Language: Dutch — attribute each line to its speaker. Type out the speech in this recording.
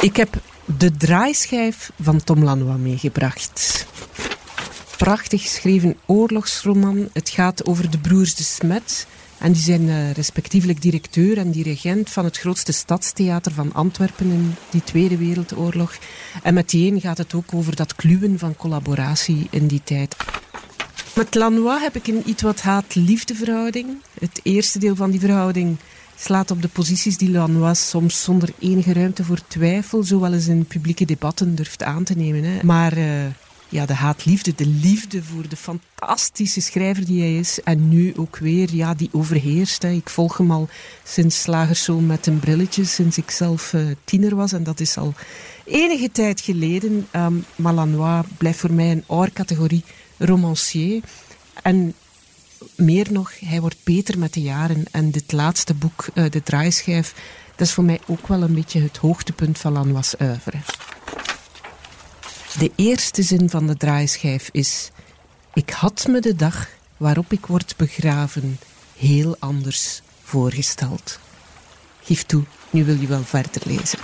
Speaker 1: Ik heb de draaischijf van Tom Lanois meegebracht. Prachtig geschreven oorlogsroman. Het gaat over de broers de Smet. En die zijn uh, respectievelijk directeur en dirigent van het grootste stadstheater van Antwerpen in die Tweede Wereldoorlog. En meteen gaat het ook over dat kluwen van collaboratie in die tijd. Met Lanois heb ik een iets wat haat-liefde verhouding. Het eerste deel van die verhouding slaat op de posities die Lanois soms zonder enige ruimte voor twijfel, zowel eens in publieke debatten durft aan te nemen. Hè. Maar uh, ja, de haatliefde, de liefde voor de fantastische schrijver die hij is. En nu ook weer, ja, die overheerst. Ik volg hem al sinds Slagerszoon met een brilletje, sinds ik zelf uh, tiener was. En dat is al enige tijd geleden. Um, maar Lanois blijft voor mij een oor categorie romancier. En meer nog, hij wordt beter met de jaren. En dit laatste boek, uh, De Draaischijf, dat is voor mij ook wel een beetje het hoogtepunt van Lanois' oeuvre. De eerste zin van de draaischijf is... Ik had me de dag waarop ik word begraven heel anders voorgesteld. Geef toe, nu wil je wel verder lezen.